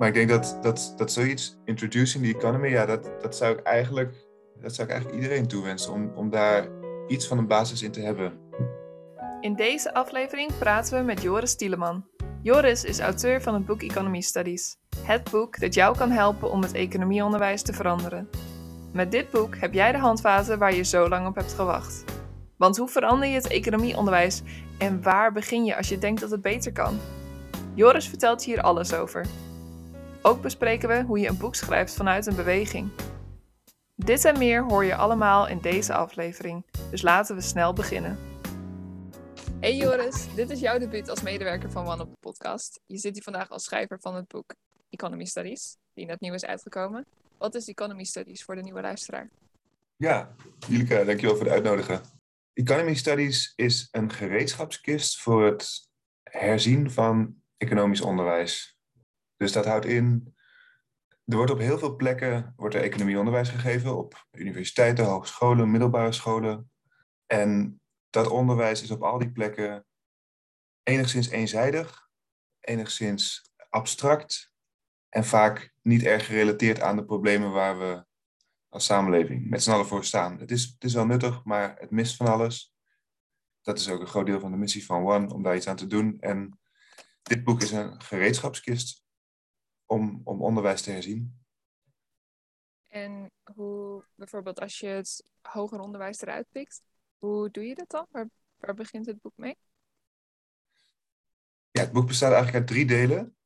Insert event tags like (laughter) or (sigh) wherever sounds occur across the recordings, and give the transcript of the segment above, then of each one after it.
Maar ik denk dat, dat, dat zoiets, introducing the economy, ja, dat, dat, zou ik eigenlijk, dat zou ik eigenlijk iedereen toewensen. Om, om daar iets van een basis in te hebben. In deze aflevering praten we met Joris Tieleman. Joris is auteur van het boek Economy Studies. Het boek dat jou kan helpen om het economieonderwijs te veranderen. Met dit boek heb jij de handvaten waar je zo lang op hebt gewacht. Want hoe verander je het economieonderwijs en waar begin je als je denkt dat het beter kan? Joris vertelt hier alles over. Ook bespreken we hoe je een boek schrijft vanuit een beweging. Dit en meer hoor je allemaal in deze aflevering, dus laten we snel beginnen. Hey Joris, dit is jouw debuut als medewerker van One op de podcast. Je zit hier vandaag als schrijver van het boek Economy Studies, die net nieuw is uitgekomen. Wat is Economy Studies voor de nieuwe luisteraar? Ja, Julika, dankjewel voor de uitnodigen. Economy Studies is een gereedschapskist voor het herzien van economisch onderwijs. Dus dat houdt in, er wordt op heel veel plekken wordt er economieonderwijs gegeven, op universiteiten, hogescholen, middelbare scholen. En dat onderwijs is op al die plekken enigszins eenzijdig, enigszins abstract en vaak niet erg gerelateerd aan de problemen waar we als samenleving met z'n allen voor staan. Het is, het is wel nuttig, maar het mist van alles. Dat is ook een groot deel van de missie van One, om daar iets aan te doen. En dit boek is een gereedschapskist om, om onderwijs te herzien. En hoe, bijvoorbeeld als je het hoger onderwijs eruit pikt, hoe doe je dat dan? Waar, waar begint het boek mee? Ja, het boek bestaat eigenlijk uit drie delen.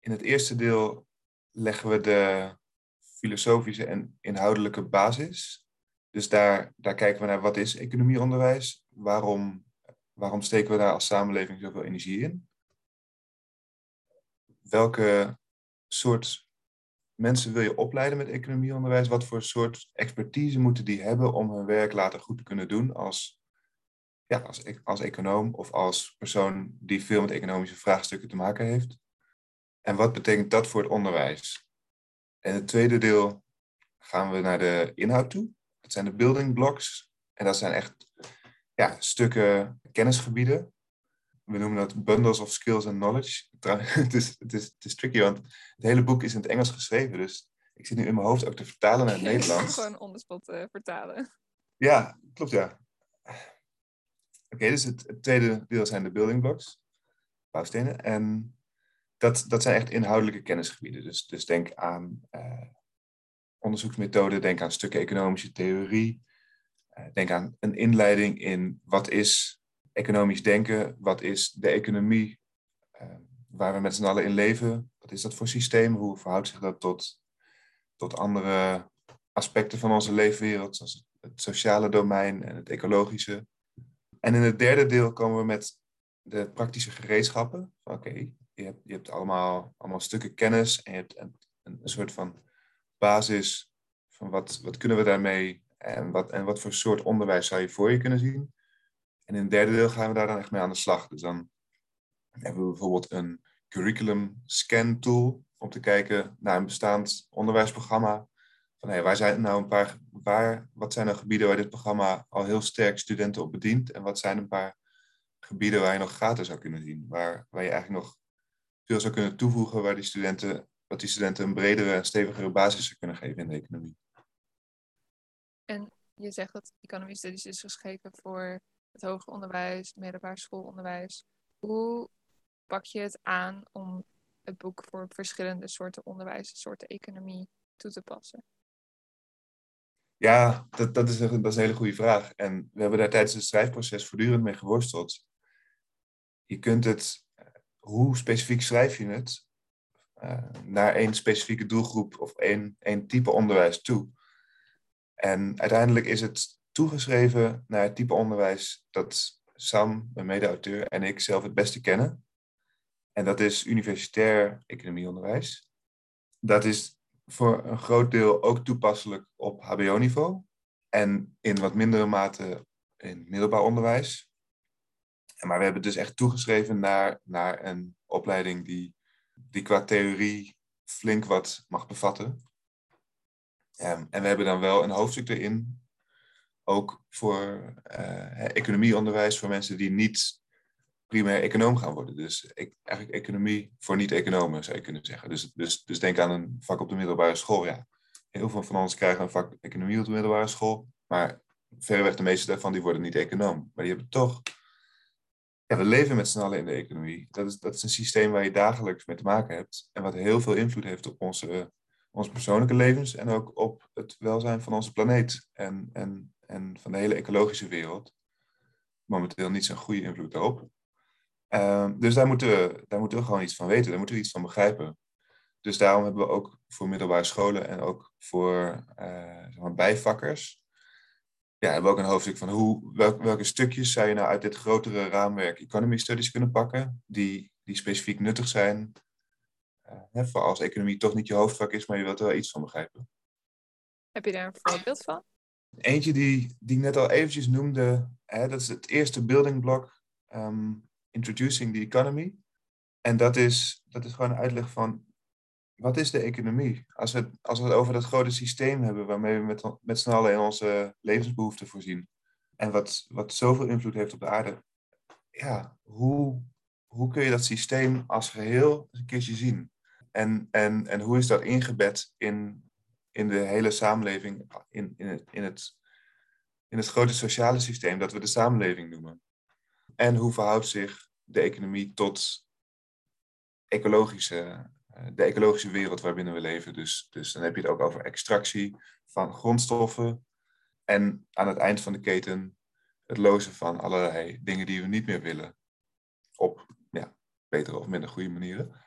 In het eerste deel leggen we de filosofische en inhoudelijke basis. Dus daar, daar kijken we naar wat is economieonderwijs? Waarom, waarom steken we daar als samenleving zoveel energie in? welke soort mensen wil je opleiden met economieonderwijs? Wat voor soort expertise moeten die hebben om hun werk later goed te kunnen doen als, ja, als, e-, als econoom of als persoon die veel met economische vraagstukken te maken heeft? En wat betekent dat voor het onderwijs? En het tweede deel gaan we naar de inhoud toe. Dat zijn de building blocks. En dat zijn echt ja, stukken kennisgebieden we noemen dat bundles of skills and knowledge. (laughs) het, is, het, is, het is tricky, want het hele boek is in het Engels geschreven. Dus ik zit nu in mijn hoofd ook te vertalen naar het (laughs) Nederlands. Gewoon onderspot uh, vertalen. Ja, klopt ja. Oké, dus het, het, tweede deel zijn de building blocks, bouwstenen. En dat, dat zijn echt inhoudelijke kennisgebieden. Dus, dus denk aan uh, onderzoeksmethoden, denk aan stukken economische theorie. Uh, denk aan een inleiding in wat is economisch denken. Wat is de economie uh, waar we met z'n allen in leven? Wat is dat voor systeem? Hoe verhoudt zich dat tot, tot andere aspecten van onze leefwereld, zoals het sociale domein en het ecologische? En in het derde deel komen we met de praktische gereedschappen. Oké, je, hebt, je hebt allemaal, allemaal stukken kennis en je hebt een, een, soort van basis van wat, wat kunnen we daarmee en wat, en wat voor soort onderwijs zou je voor je kunnen zien. En in het derde deel gaan we daar dan echt mee aan de slag. Dus dan hebben we bijvoorbeeld een curriculum scan tool om te kijken naar een bestaand onderwijsprogramma. Van hey, waar zijn nou een paar, waar, wat zijn nou gebieden waar dit programma al heel sterk studenten op bedient? En wat zijn een paar gebieden waar je nog gratis zou kunnen zien? Waar, waar je eigenlijk nog veel zou kunnen toevoegen, waar die studenten, wat die studenten een bredere en stevigere basis zou kunnen geven in de economie. En je zegt dat Economie Studies is geschreven voor het hoger onderwijs, het middelbaar schoolonderwijs. Hoe pak je het aan om het boek voor verschillende soorten onderwijs, soorten economie toe te passen? Ja, dat, dat, is een, dat is een hele goede vraag. En we hebben daar tijdens het schrijfproces voortdurend mee geworsteld. Je kunt het, hoe specifiek schrijf je het, uh, naar één specifieke doelgroep of één, één type onderwijs toe. En uiteindelijk is het toegeschreven naar het type onderwijs dat Sam, mijn mede-auteur, en ik zelf het beste kennen. En dat is universitair economieonderwijs. Dat is voor een groot deel ook toepasselijk op HBO-niveau en in wat mindere mate in middelbaar onderwijs. Maar we hebben dus echt toegeschreven naar, naar een opleiding die, die qua theorie flink wat mag bevatten. Um, en we hebben dan wel een hoofdstuk erin ook voor uh, economieonderwijs, voor mensen die niet primair econoom gaan worden. Dus ik, eigenlijk economie voor niet-economen zou je kunnen zeggen. Dus, dus, dus denk aan een vak op de middelbare school. Ja. Heel veel van ons krijgen een vak economie op de middelbare school. Maar verreweg de meeste daarvan die worden niet econoom. Maar die hebben toch... We leven met z'n allen in de economie. Dat is, dat is een systeem waar je dagelijks mee te maken hebt. En wat heel veel invloed heeft op onze, onze persoonlijke levens. En ook op het welzijn van onze planeet. En, en, en van de hele ecologische wereld. Momenteel niet zo'n goede invloed daarop. Ehm, dus daar moeten, we, daar moeten we gewoon iets van weten, daar moeten we iets van begrijpen. Dus daarom hebben we ook voor middelbare scholen en ook voor uh, zeg maar bijvakkers, ja, hebben we ook een hoofdstuk van hoe, welke stukjes zou je nou uit dit grotere raamwerk Economy Studies kunnen pakken, die, die specifiek nuttig zijn, uh, voor als economie toch niet je hoofdvak is, maar je wilt er wel iets van begrijpen. Heb je daar een voorbeeld van? Eentje die, die ik net al eventjes noemde, hè, dat is het eerste building block. Ehm, Introducing the Economy. En dat is, dat is gewoon een uitleg van wat is de economie? Als we, als we het over dat grote systeem hebben waarmee we met, met z'n allen in onze levensbehoeften voorzien. En wat, wat zoveel invloed heeft op de aarde. Ja, hoe, hoe kun je dat systeem als geheel een keertje zien? En, en, en hoe is dat ingebed in, in de hele samenleving, in, in, het, in, het, in het grote sociale systeem dat we de samenleving noemen? En hoe verhoudt zich de economie tot ecologische, eh, de ecologische wereld waarbinnen we leven? Dus, dus dan heb je het ook over extractie van grondstoffen. En aan het eind van de keten het lozen van allerlei dingen die we niet meer willen. Op ja, betere of minder goede manieren.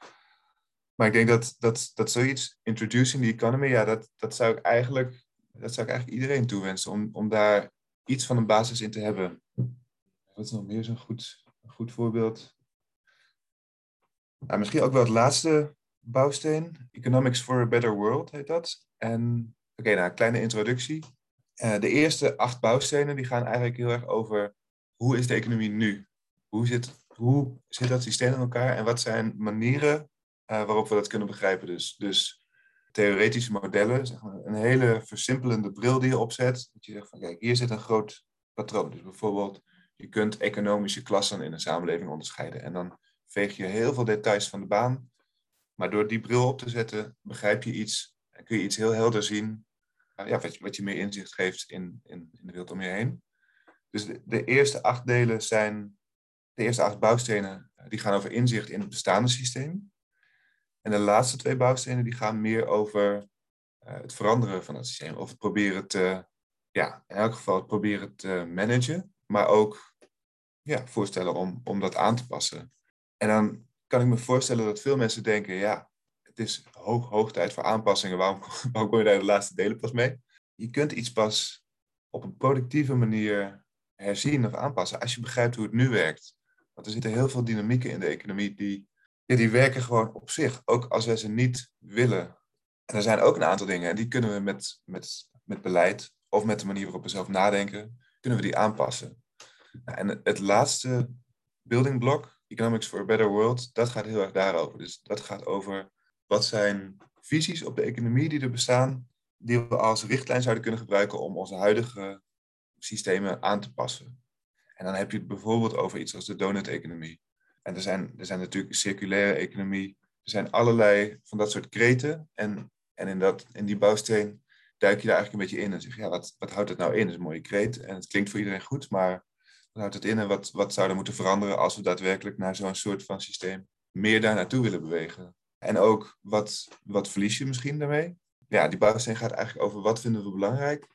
Maar ik denk dat, dat, dat zoiets, introducing the economy, ja, dat, dat, zou ik eigenlijk, dat zou ik eigenlijk iedereen toewensen. Om, om daar iets van een basis in te hebben wat is nog meer zo'n goed, goed voorbeeld? Nou, misschien ook wel het laatste bouwsteen. Economics for a Better World heet dat. En oké, nou, kleine introductie. Uh, de eerste acht bouwstenen die gaan eigenlijk heel erg over hoe is de economie nu? Hoe zit, hoe zit dat systeem in elkaar en wat zijn manieren waarop we dat kunnen begrijpen? Dus, dus theoretische modellen, zeg maar, een hele versimpelende bril die je opzet. Dat je zegt van kijk, hier zit een groot patroon. Dus bijvoorbeeld je kunt economische klassen in een samenleving onderscheiden. En dan veeg je heel veel details van de baan. Maar door die bril op te zetten, begrijp je iets en kun je iets heel helder zien. Uh, ja, wat, je meer inzicht geeft in, in, in, de wereld om je heen. Dus de, de, eerste acht delen zijn, de eerste acht bouwstenen, die gaan over inzicht in het bestaande systeem. En de laatste twee bouwstenen, die gaan meer over uh, het veranderen van het systeem. Of het proberen te, ja, in elk geval het proberen te managen. Maar ook ja, voorstellen om, om dat aan te passen. En dan kan ik me voorstellen dat veel mensen denken, ja, het is hoog, hoog tijd voor aanpassingen. Waarom, (laughs) waarom kom je daar de laatste delen pas mee? Je kunt iets pas op een productieve manier herzien of aanpassen als je begrijpt hoe het nu werkt. Want er zitten heel veel dynamieken in de economie die, die werken gewoon op zich, ook als wij ze niet willen. En er zijn ook een aantal dingen en die kunnen we met, met, met beleid of met de manier waarop we zelf nadenken, kunnen we die aanpassen. Nou, en het laatste building block, Economics for a Better World, dat gaat heel erg daarover. Dus dat gaat over wat zijn visies op de economie die er bestaan, die we als richtlijn zouden kunnen gebruiken om onze huidige systemen aan te passen. En dan heb je het bijvoorbeeld over iets als de donut-economie. En er zijn, er zijn natuurlijk circulaire economie. Er zijn allerlei van dat soort kreten. En, en in, dat, in die bouwsteen duik je daar eigenlijk een beetje in en zeg je, ja, wat, wat houdt het nou in? Dat is een mooie kreet en het klinkt voor iedereen goed, maar houdt het in en wat, wat zou er moeten veranderen als we daadwerkelijk naar zo'n soort van systeem meer daar naartoe willen bewegen? En ook wat, wat verlies je misschien daarmee? Ja, die bouwsteen gaat eigenlijk over wat vinden we belangrijk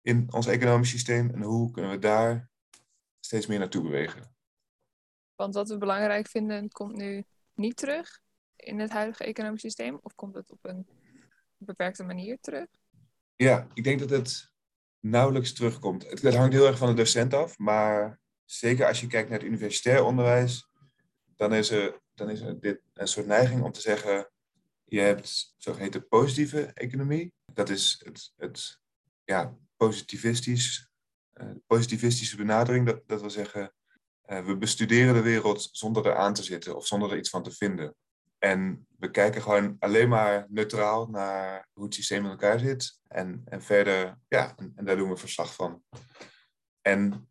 in ons economisch systeem en hoe kunnen we daar steeds meer naartoe bewegen. Want wat we belangrijk vinden komt nu niet terug in het huidige economisch systeem? Of komt het op een beperkte manier terug? Ja, ik denk dat het nauwelijks terugkomt. Het, hangt heel erg van de docent af, maar zeker als je kijkt naar het universitair onderwijs, dan is er, dan is er dit een soort neiging om te zeggen, je hebt zogeheten positieve economie. Dat is het, het ja, positivistisch, uh, positivistische benadering. Dat, dat wil zeggen, we bestuderen de wereld zonder er aan te zitten of zonder er iets van te vinden. En we kijken gewoon alleen maar neutraal naar hoe het systeem in elkaar zit. En, en verder, ja, en, daar doen we verslag van. En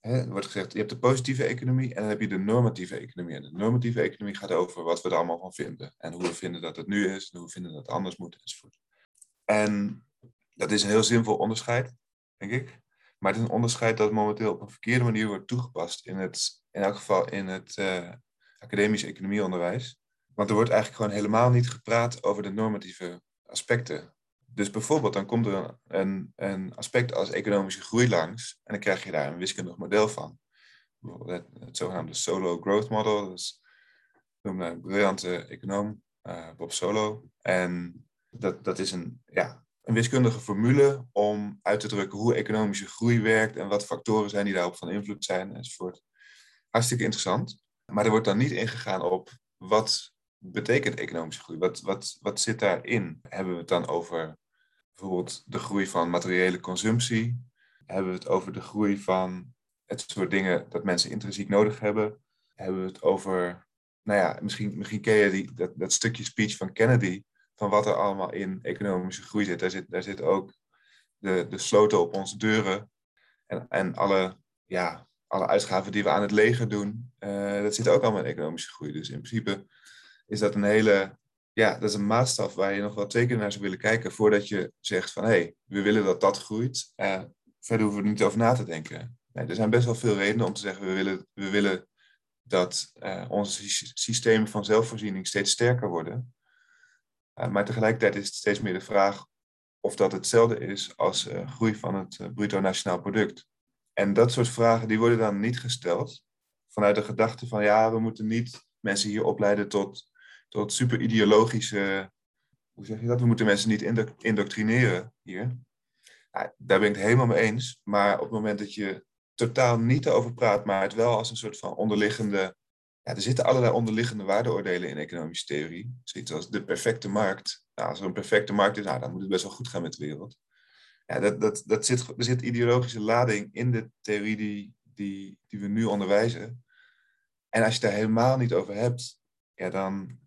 hè, er wordt gezegd, je hebt de positieve economie en dan heb je de normatieve economie. En de normatieve economie gaat over wat we er allemaal van vinden. En hoe we vinden dat het nu is, en hoe we vinden dat het anders moet. En dat is een heel zinvol onderscheid, denk ik. Maar het is een onderscheid dat momenteel op een verkeerde manier wordt toegepast. In, het, in elk geval in het uh, academisch economieonderwijs. Want er wordt eigenlijk gewoon helemaal niet gepraat over de normatieve aspecten. Dus bijvoorbeeld, dan komt er een, een aspect als economische groei langs. En dan krijg je daar een wiskundig model van. Bijvoorbeeld het, het zogenaamde Solo Growth Model. Dat is een briljante econoom, uh, Bob Solo. En dat, dat is een, ja, een wiskundige formule om uit te drukken hoe economische groei werkt en wat factoren zijn die daarop van invloed zijn enzovoort. Hartstikke interessant. Maar er wordt dan niet ingegaan op wat betekent economische groei? Wat, wat, wat zit daarin? Hebben we het dan over bijvoorbeeld de groei van materiële consumptie? Hebben we het over de groei van het soort dingen dat mensen intrinsiek nodig hebben? Hebben we het over, nou ja, misschien, misschien ken je die, dat, dat stukje speech van Kennedy, van wat er allemaal in economische groei zit. Daar zit, daar zit ook de, de sloten op onze deuren en, en alle, ja, alle uitgaven die we aan het leger doen. Uh, dat zit ook allemaal in economische groei. Dus in principe is dat een hele, ja, dat is een maatstaf waar je nog wel twee keer naar zou willen kijken voordat je zegt van hé, hey, we willen dat dat groeit. Uh, verder hoeven we er niet over na te denken. Nee, er zijn best wel veel redenen om te zeggen we willen, we willen dat uh, onze systemen van zelfvoorziening steeds sterker worden. Uh, maar tegelijkertijd is het steeds meer de vraag of dat hetzelfde is als groei van het bruto nationaal product. En dat soort vragen die worden dan niet gesteld vanuit de gedachte van ja, we moeten niet mensen hier opleiden tot tot super ideologische. Hoe zeg je dat? We moeten mensen niet indoctrineren hier. Daar ben ik het helemaal mee eens. Maar op het moment dat je totaal niet erover praat, maar het wel als een soort van onderliggende. Ja, er zitten allerlei onderliggende waardeoordelen in economische theorie. Zoiets als de perfecte markt. Nou, als er een perfecte markt is, nou, dan moet het best wel goed gaan met de wereld. Ja, dat, dat, dat zit, er zit ideologische lading in de theorie die, die, die we nu onderwijzen. En als je daar helemaal niet over hebt, ja, dan,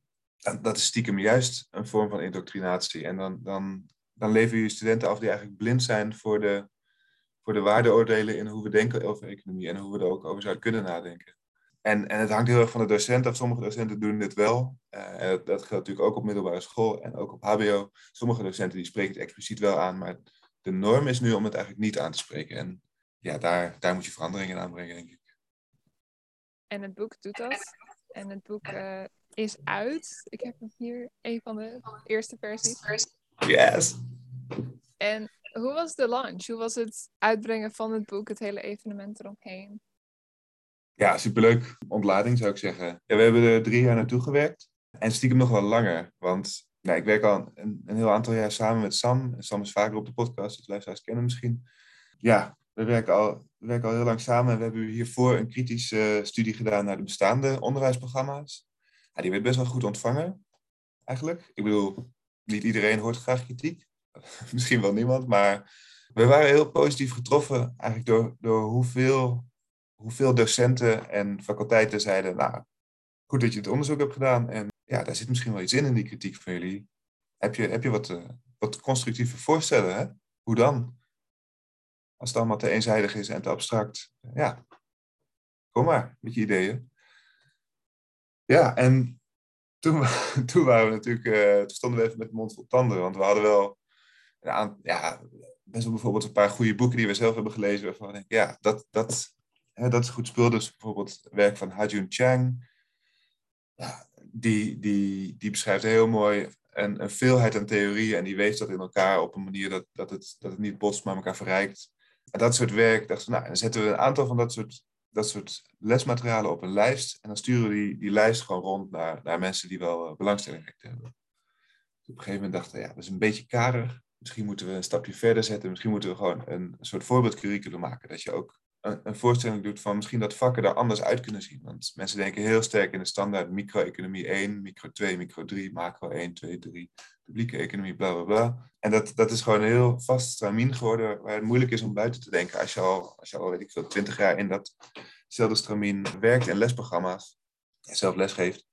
dat is stiekem juist een vorm van indoctrinatie. En dan, dan, dan lever je studenten af die eigenlijk blind zijn voor de, voor de waardeoordelen in hoe we denken over economie en hoe we er ook over zouden kunnen nadenken. En, en het hangt heel erg van de docent af. Sommige docenten doen dit wel. Uh, en dat, dat, geldt natuurlijk ook op middelbare school en ook op HBO. Sommige docenten die spreken het expliciet wel aan, maar de norm is nu om het eigenlijk niet aan te spreken. En ja, daar, daar moet je veranderingen in aanbrengen, denk ik. En het boek doet dat. En het boek uh, is uit. Ik heb hier een van de eerste versies. Yes. En hoe was de launch? Hoe was het uitbrengen van het boek, het hele evenement eromheen? Ja, superleuk. Ontlading zou ik zeggen. Ja, we hebben er drie jaar naartoe gewerkt. En stiekem nog wel langer. Want nou, ik werk al een, een, heel aantal jaar samen met Sam. En Sam is vaker op de podcast, dus luisteraars kennen misschien. Ja, we werken, al, we werken al heel lang samen. We hebben hiervoor een kritische studie gedaan naar de bestaande onderwijsprogramma's die werd best wel goed ontvangen, eigenlijk. Ik bedoel, niet iedereen hoort graag kritiek. (laughs) Misschien wel niemand, maar we waren heel positief getroffen eigenlijk door, door hoeveel, hoeveel docenten en faculteiten zeiden, nou, goed dat je het onderzoek hebt gedaan. En ja, daar zit misschien wel iets in in die kritiek van jullie. Heb je, heb je wat, uh, wat constructieve voorstellen? Hè? Hoe dan? Als het allemaal te eenzijdig is en te abstract. Ja, kom maar met je ideeën. Ja, en toen, (laughs) toen waren we natuurlijk, uh, toen stonden we even met mond vol tanden, want we hadden wel een ja, best wel bijvoorbeeld een paar goede boeken die we zelf hebben gelezen, waarvan we denken, ja, dat, dat, hè, dat is goed spul. Dus bijvoorbeeld het werk van Hajun Chang, die, die, die beschrijft heel mooi een, een veelheid aan theorieën en die weeft dat in elkaar op een manier dat, dat, het, dat het niet botst, maar elkaar verrijkt. En dat soort werk, dachten nou, dan zetten we een aantal van dat soort dat soort lesmaterialen op een lijst. En dan sturen we die, die lijst gewoon rond naar, naar mensen die wel uh, belangstelling hebben. Dus op een gegeven moment dachten we, ja, dat is een beetje karig. Misschien moeten we een stapje verder zetten. Misschien moeten we gewoon een soort voorbeeldcurriculum maken. Dat je ook een, voorstelling doet van misschien dat vakken er anders uit kunnen zien. Want mensen denken heel sterk in de standaard micro-economie 1, micro 2, micro 3, macro 1, 2, 3, publieke economie, bla bla bla. En dat, dat is gewoon een heel vast stramien geworden waar het moeilijk is om buiten te denken als je al, als je al weet ik veel, twintig jaar in datzelfde stramien werkt en lesprogramma's en zelf lesgeeft.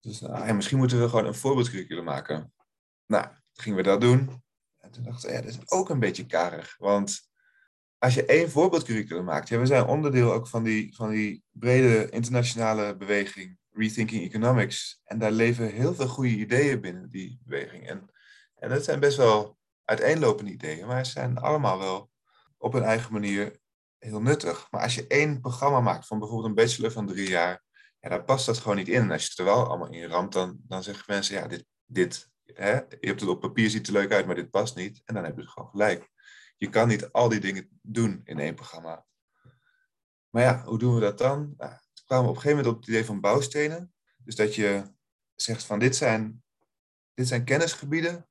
Dus ja, misschien moeten we gewoon een voorbeeldcurriculum maken. Nou, gingen we dat doen. En toen dachten we, ja, dat is ook een beetje karig. Want als je één voorbeeldcurriculum maakt, we zijn onderdeel ook van die, van die brede internationale beweging, Rethinking Economics. En daar leven heel veel goede ideeën binnen die beweging. En, en dat zijn best wel uiteenlopende ideeën, maar ze zijn allemaal wel op hun eigen manier heel nuttig. Maar als je één programma maakt van bijvoorbeeld een bachelor van drie jaar, ja, daar past dat gewoon niet in. En als je het er wel allemaal in ramt, dan, dan zeggen mensen, ja, dit, dit hè, je hebt het op papier, ziet er leuk uit, maar dit past niet. En dan hebben ze gewoon gelijk. Je kan niet al die dingen doen in één programma. Maar ja, hoe doen we dat dan? Nou, toen kwamen we op een gegeven moment op het idee van bouwstenen. Dus dat je zegt van dit zijn, dit zijn kennisgebieden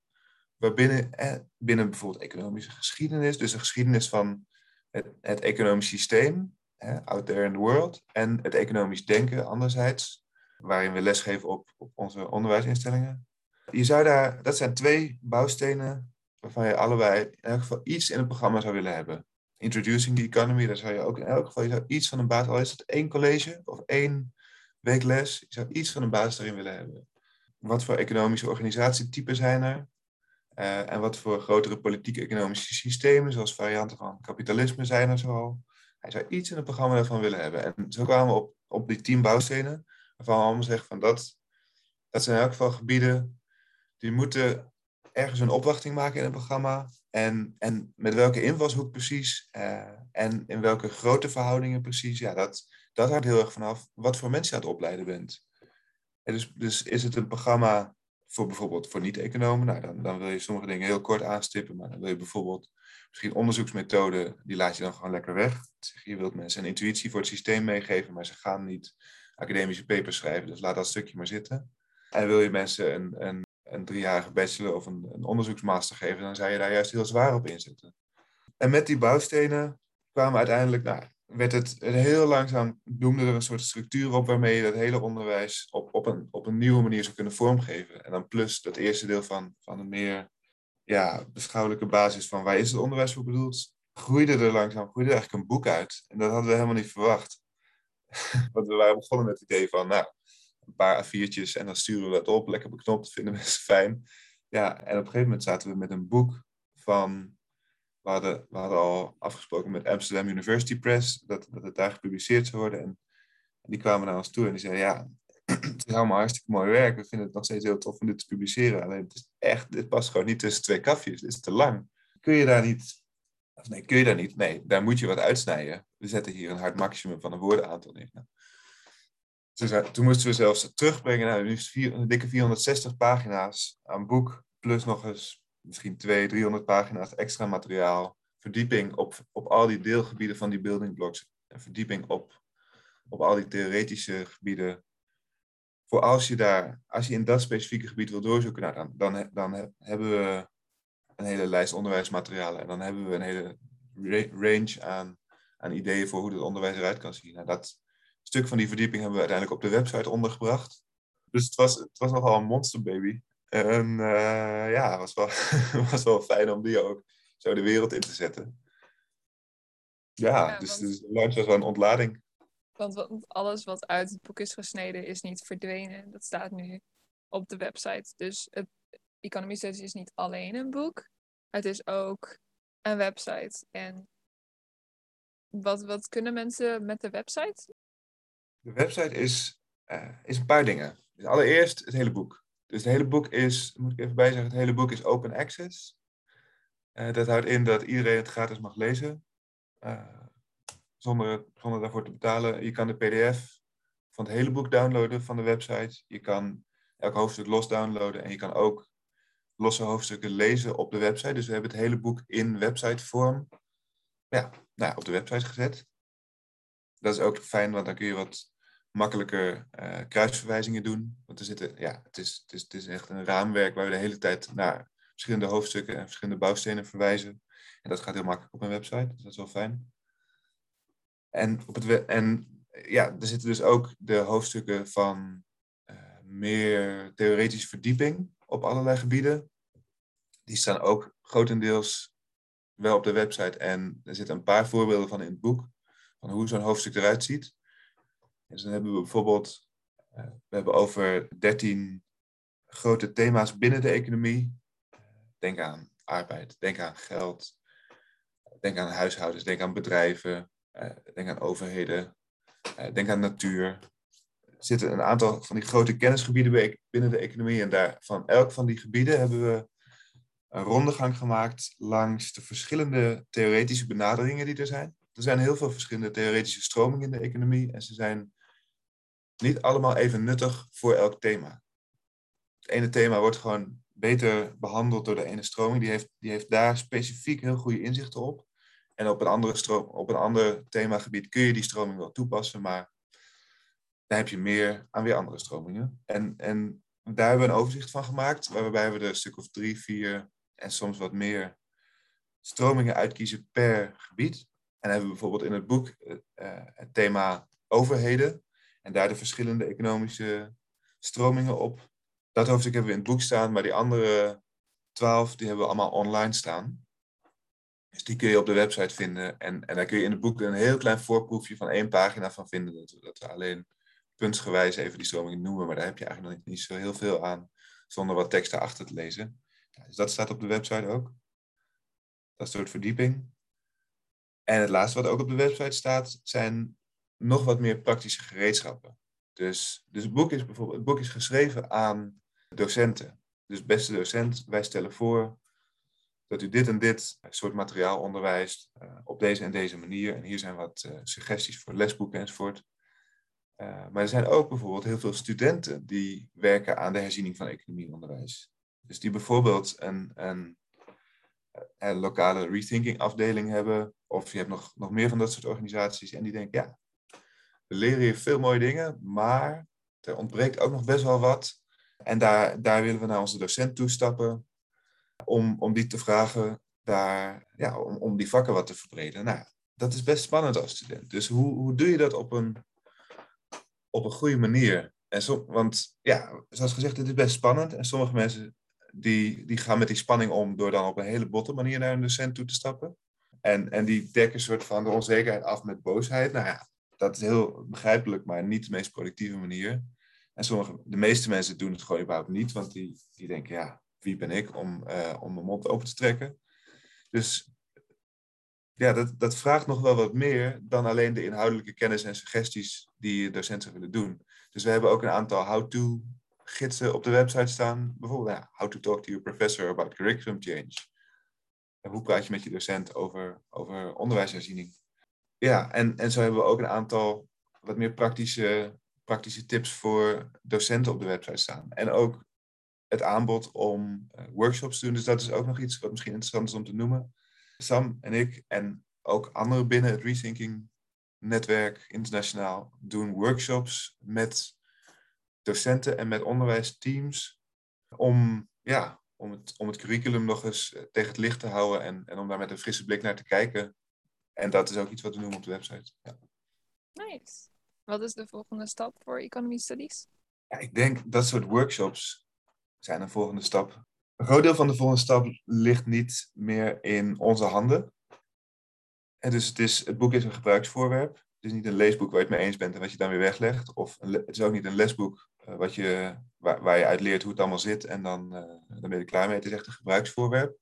waarbinnen binnen bijvoorbeeld economische geschiedenis, dus de geschiedenis van het, het economisch systeem, out there in the world, en het economisch denken anderzijds, waarin we lesgeven op, op onze onderwijsinstellingen. Je zou daar, dat zijn twee bouwstenen waarvan je allebei in elk geval iets in het programma zou willen hebben. Introducing the Economy, daar zou je ook in elk geval iets van een basis, al is het één college of één week les, je zou iets van een basis erin willen hebben. Wat voor economische organisatietypen zijn er? Uh, en wat voor grotere politieke economische systemen, zoals varianten van kapitalisme, zijn er zoal. Hij zou iets in het programma daarvan willen hebben. En zo kwamen we op, op die tien bouwstenen, waarvan we allemaal zeggen van dat, dat zijn in elk geval gebieden die moeten ergens een opwachting maken in het programma. En, en met welke invalshoek precies uh, en in welke grote verhoudingen precies, ja, dat, dat hangt heel erg vanaf wat voor mensen je aan het opleiden bent. En dus, dus is het een programma voor bijvoorbeeld voor niet-economen, nou, dan, dan wil je sommige dingen heel kort aanstippen, maar dan wil je bijvoorbeeld misschien onderzoeksmethoden, die laat je dan gewoon lekker weg. Je wilt mensen een intuïtie voor het systeem meegeven, maar ze gaan niet academische papers schrijven, dus laat dat stukje maar zitten. En wil je mensen een, een, een driejarige bachelor of een, een onderzoeksmaster geven, dan zou je daar juist heel zwaar op inzetten. En met die bouwstenen kwamen uiteindelijk, nou, werd het heel langzaam, noemde er een soort structuur op waarmee je dat hele onderwijs op, op, een, op een nieuwe manier zou kunnen vormgeven. En dan plus dat eerste deel van, van een meer ja, beschouwelijke basis van waar is het onderwijs voor bedoeld, groeide er langzaam, groeide er eigenlijk een boek uit. En dat hadden we helemaal niet verwacht. (laughs) Want we waren begonnen met het idee van, nou, een paar A4'tjes en dan sturen we dat op, lekker beknopt, vinden (laughs) mensen fijn. Ja, en op een gegeven moment zaten we met een boek van we hadden, we al afgesproken met Amsterdam University Press dat, dat het daar gepubliceerd zou worden. En, die kwamen naar ons toe en die zeiden, ja, (clears throat) het is allemaal hartstikke mooi werk. We vinden het nog steeds heel tof om dit te publiceren. Alleen het is echt, dit past gewoon niet tussen twee kafjes. Dit is te lang. Kun je daar niet, nee, kun je daar niet? Nee, daar moet je wat uitsnijden. We zetten hier een hard maximum van een woordenaantal neer. Toen moesten we zelfs terugbrengen naar nu een dikke 460 pagina's aan boek. Plus nog eens misschien 200, 300 pagina's extra materiaal. Verdieping op, op al die deelgebieden van die building blocks. Verdieping op, op al die theoretische gebieden. Voor als je daar, als je in dat specifieke gebied wil doorzoeken, nou, dan, dan, dan hebben we een hele lijst onderwijsmaterialen. En dan hebben we een hele range aan, aan ideeën voor hoe het onderwijs eruit kan zien. Nou, dat stuk van die verdieping hebben we uiteindelijk op de website ondergebracht. Dus het was, het was nogal een monsterbaby. En uh, ja, het was wel, (laughs) was wel fijn om die ook zo de wereld in te zetten. Ja, dus, dus de launch was wel een ontlading. Want alles wat uit het boek is gesneden is niet verdwenen. Dat staat nu op de website. Dus het Economy Studies is niet alleen een boek. Het is ook een website. En wat, wat kunnen mensen met de website? De website is, uh, is een paar dingen. Dus allereerst het hele boek. Dus het hele boek is, moet ik even bijzeggen, het hele boek is open access. Uh, dat houdt in dat iedereen het gratis mag lezen, uh, zonder, zonder daarvoor te betalen. Je kan de pdf van het hele boek downloaden van de website. Je kan elk hoofdstuk los downloaden en je kan ook losse hoofdstukken lezen op de website. Dus we hebben het hele boek in websitevorm ja, nou, op de website gezet. Dat is ook fijn, want dan kun je wat makkelijker uh, kruisverwijzingen doen. Want er zitten, ja, het is, het, is, het is echt een raamwerk waar we de hele tijd naar verschillende hoofdstukken en verschillende bouwstenen verwijzen. En dat gaat heel makkelijk op een website, dus dat is wel fijn. En, op het, en ja, er zitten dus ook de hoofdstukken van uh, meer theoretische verdieping op allerlei gebieden. Die staan ook grotendeels wel op de website. En er zitten een paar voorbeelden van in het boek. Van hoe zo'n hoofdstuk eruit ziet. Dus dan hebben we bijvoorbeeld, uh, we hebben over 13 grote thema's binnen de economie. Denk aan arbeid, denk aan geld, Denk aan huishoudens, denk aan bedrijven, uh, denk aan overheden, uh, denk aan natuur. Er zitten een aantal van die grote kennisgebieden binnen de economie. En daar, van elk van die gebieden hebben we een rondegang gemaakt langs de verschillende theoretische benaderingen die er zijn. Er zijn heel veel verschillende theoretische stromingen in de economie en ze zijn niet allemaal even nuttig voor elk thema. Het ene thema wordt gewoon beter behandeld door de ene stroming. Die heeft, die heeft daar specifiek heel goede inzichten op. En op een, andere stroom, op een ander themagebied kun je die stroming wel toepassen, maar daar heb je meer aan weer andere stromingen. En, en daar hebben we een overzicht van gemaakt, waarbij we er een stuk of drie, vier en soms wat meer stromingen uitkiezen per gebied. En hebben we bijvoorbeeld in het boek uh, het thema overheden en daar de verschillende economische stromingen op. Dat hoofdstuk hebben we in het boek staan, maar die andere twaalf die hebben we allemaal online staan. Dus die kun je op de website vinden. En, en daar kun je in het boek een heel klein voorproefje van één pagina van vinden. Dat, we, alleen puntsgewijs even die stromingen noemen. Maar daar heb je eigenlijk nog niet zo heel veel aan zonder wat tekst erachter te lezen. Dus dat staat op de website ook. Dat soort verdieping. En het laatste wat ook op de website staat, zijn nog wat meer praktische gereedschappen. Dus, dus het, boek is bijvoorbeeld, het boek is geschreven aan docenten. Dus beste docent, wij stellen voor dat u dit en dit soort materiaal onderwijst uh, op deze en deze manier. En hier zijn wat uh, suggesties voor lesboeken enzovoort. Uh, maar er zijn ook bijvoorbeeld heel veel studenten die werken aan de herziening van economieonderwijs. Dus die bijvoorbeeld een, een, een, lokale rethinking afdeling hebben. Of je hebt nog, nog meer van dat soort organisaties. En die denken, ja, we leren hier veel mooie dingen, maar er ontbreekt ook nog best wel wat. En daar, daar willen we naar onze docent toestappen om, om die te vragen, daar, ja, om, om die vakken wat te verbreden. Nou, dat is best spannend als student. Dus hoe, hoe doe je dat op een, op een goede manier? En want ja, zoals gezegd, het is best spannend. En sommige mensen die, die gaan met die spanning om door dan op een hele botte manier naar een docent toe te stappen. En, en die dekken een soort van de onzekerheid af met boosheid. Nou ja, dat is heel begrijpelijk, maar niet de meest productieve manier. En de meeste mensen doen het gewoon überhaupt niet, want die, die denken, ja, wie ben ik om, uh, om mijn mond open te trekken? Dus ja, dat, dat vraagt nog wel wat meer dan alleen de inhoudelijke kennis en suggesties die docenten willen doen. Dus we hebben ook een aantal how-to gidsen op de website staan. Bijvoorbeeld, ja, how to talk to your professor about curriculum change. En hoe praat je met je docent over, over onderwijsherziening? Ja, en, en zo hebben we ook een aantal wat meer praktische, praktische tips voor docenten op de website staan. En ook het aanbod om uh, workshops te doen. Dus dat is ook nog iets wat misschien interessant is om te noemen. Sam en ik en ook anderen binnen het Rethinking netwerk internationaal doen workshops met docenten en met onderwijsteams om, ja, om, het, om het curriculum nog eens eh, tegen het licht te houden en, en om daar met een frisse blik naar te kijken. En dat is ook iets wat we noemen op de website. Ja. Nice. Wat is de volgende stap voor Economy Studies? Ja, ik denk dat soort workshops zijn een volgende stap. Een groot deel van de volgende stap ligt niet meer in onze handen. En dus het, is, het boek is een gebruiksvoorwerp. Het is niet een leesboek waar je het mee eens bent en wat je dan weer weglegt. Of een, het is ook niet een lesboek uh, wat je, waar, waar, je uit leert hoe het allemaal zit en dan, uh, dan ben je er klaar mee. Het is echt een gebruiksvoorwerp.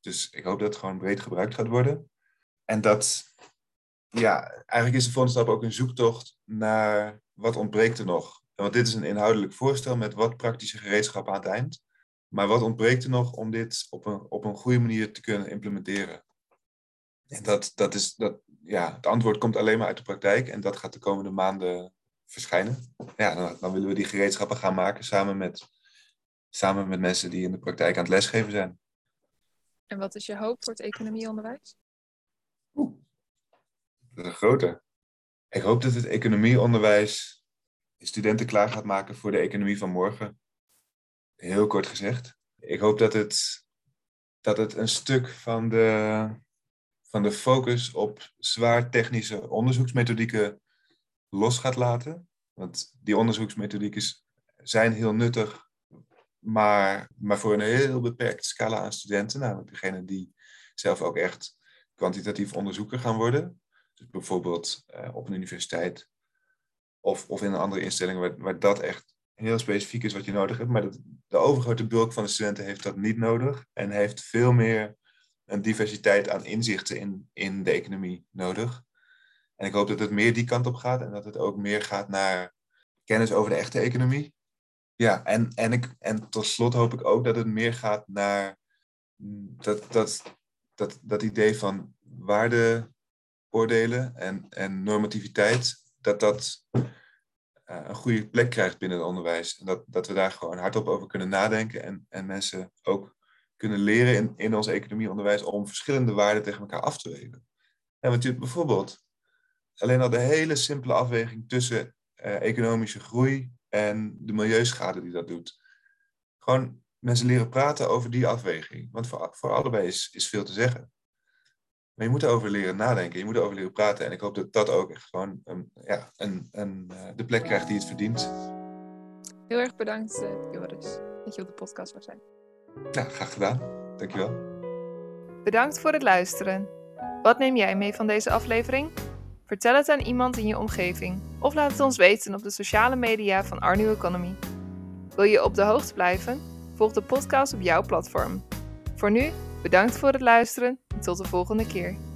Dus ik hoop dat het gewoon breed gebruikt gaat worden. En dat, ja, eigenlijk is de volgende stap ook een zoektocht naar wat ontbreekt er nog. Want dit is een inhoudelijk voorstel met wat praktische gereedschappen aan het eind. Maar wat ontbreekt er nog om dit op een, op een goede manier te kunnen implementeren? En dat, dat is, dat, ja, het antwoord komt alleen maar uit de praktijk en dat gaat de komende maanden verschijnen. Ja, dan, dan willen we die gereedschappen gaan maken samen met, samen met mensen die in de praktijk aan het lesgeven zijn. En wat is je hoop voor het economieonderwijs? Dat is een grote. Ik hoop dat het economieonderwijs studenten klaar gaat maken voor de economie van morgen. Heel kort gezegd. Ik hoop dat het, dat het een stuk van de, van de focus op zwaar technische onderzoeksmethodieken los gaat laten. Want die onderzoeksmethodieken zijn heel nuttig, maar, maar voor een heel beperkt scala aan studenten. Namelijk degene die zelf ook echt kwantitatief onderzoeker gaan worden. Dus bijvoorbeeld uh, op een universiteit of, of in een andere instelling waar, waar dat echt heel specifiek is wat je nodig hebt. Maar dat, de overgrote bulk van de studenten heeft dat niet nodig en heeft veel meer een diversiteit aan inzichten in, in de economie nodig. En ik hoop dat het meer die kant op gaat en dat het ook meer gaat naar kennis over de echte economie. Ja, en, en, ik, en tot slot hoop ik ook dat het meer gaat naar dat, dat, dat, dat idee van waardeoordelen en, en normativiteit, dat dat eh, een goede plek krijgt binnen het onderwijs. En dat, dat we daar gewoon hardop over kunnen nadenken en, en mensen ook kunnen leren in, in ons economieonderwijs om verschillende waarden tegen elkaar af te wegen. En natuurlijk bijvoorbeeld alleen al de hele simpele afweging tussen uh, economische groei en de milieuschade die dat doet. Gewoon mensen leren praten over die afweging. Want voor, voor allebei is, is veel te zeggen. Maar je moet erover leren nadenken, je moet erover leren praten. En ik hoop dat dat ook echt gewoon um, ja, een, een, uh, de plek krijgt die het verdient. Heel erg bedankt, uh, Joris, dat je op de podcast was zijn. Ja, graag gedaan. Dankjewel. Bedankt voor het luisteren. Wat neem jij mee van deze aflevering? Vertel het aan iemand in je omgeving of laat het ons weten op de sociale media van New Economy. Wil je op de hoogte blijven? Volg de podcast op jouw platform. Voor nu, bedankt voor het luisteren en tot de volgende keer.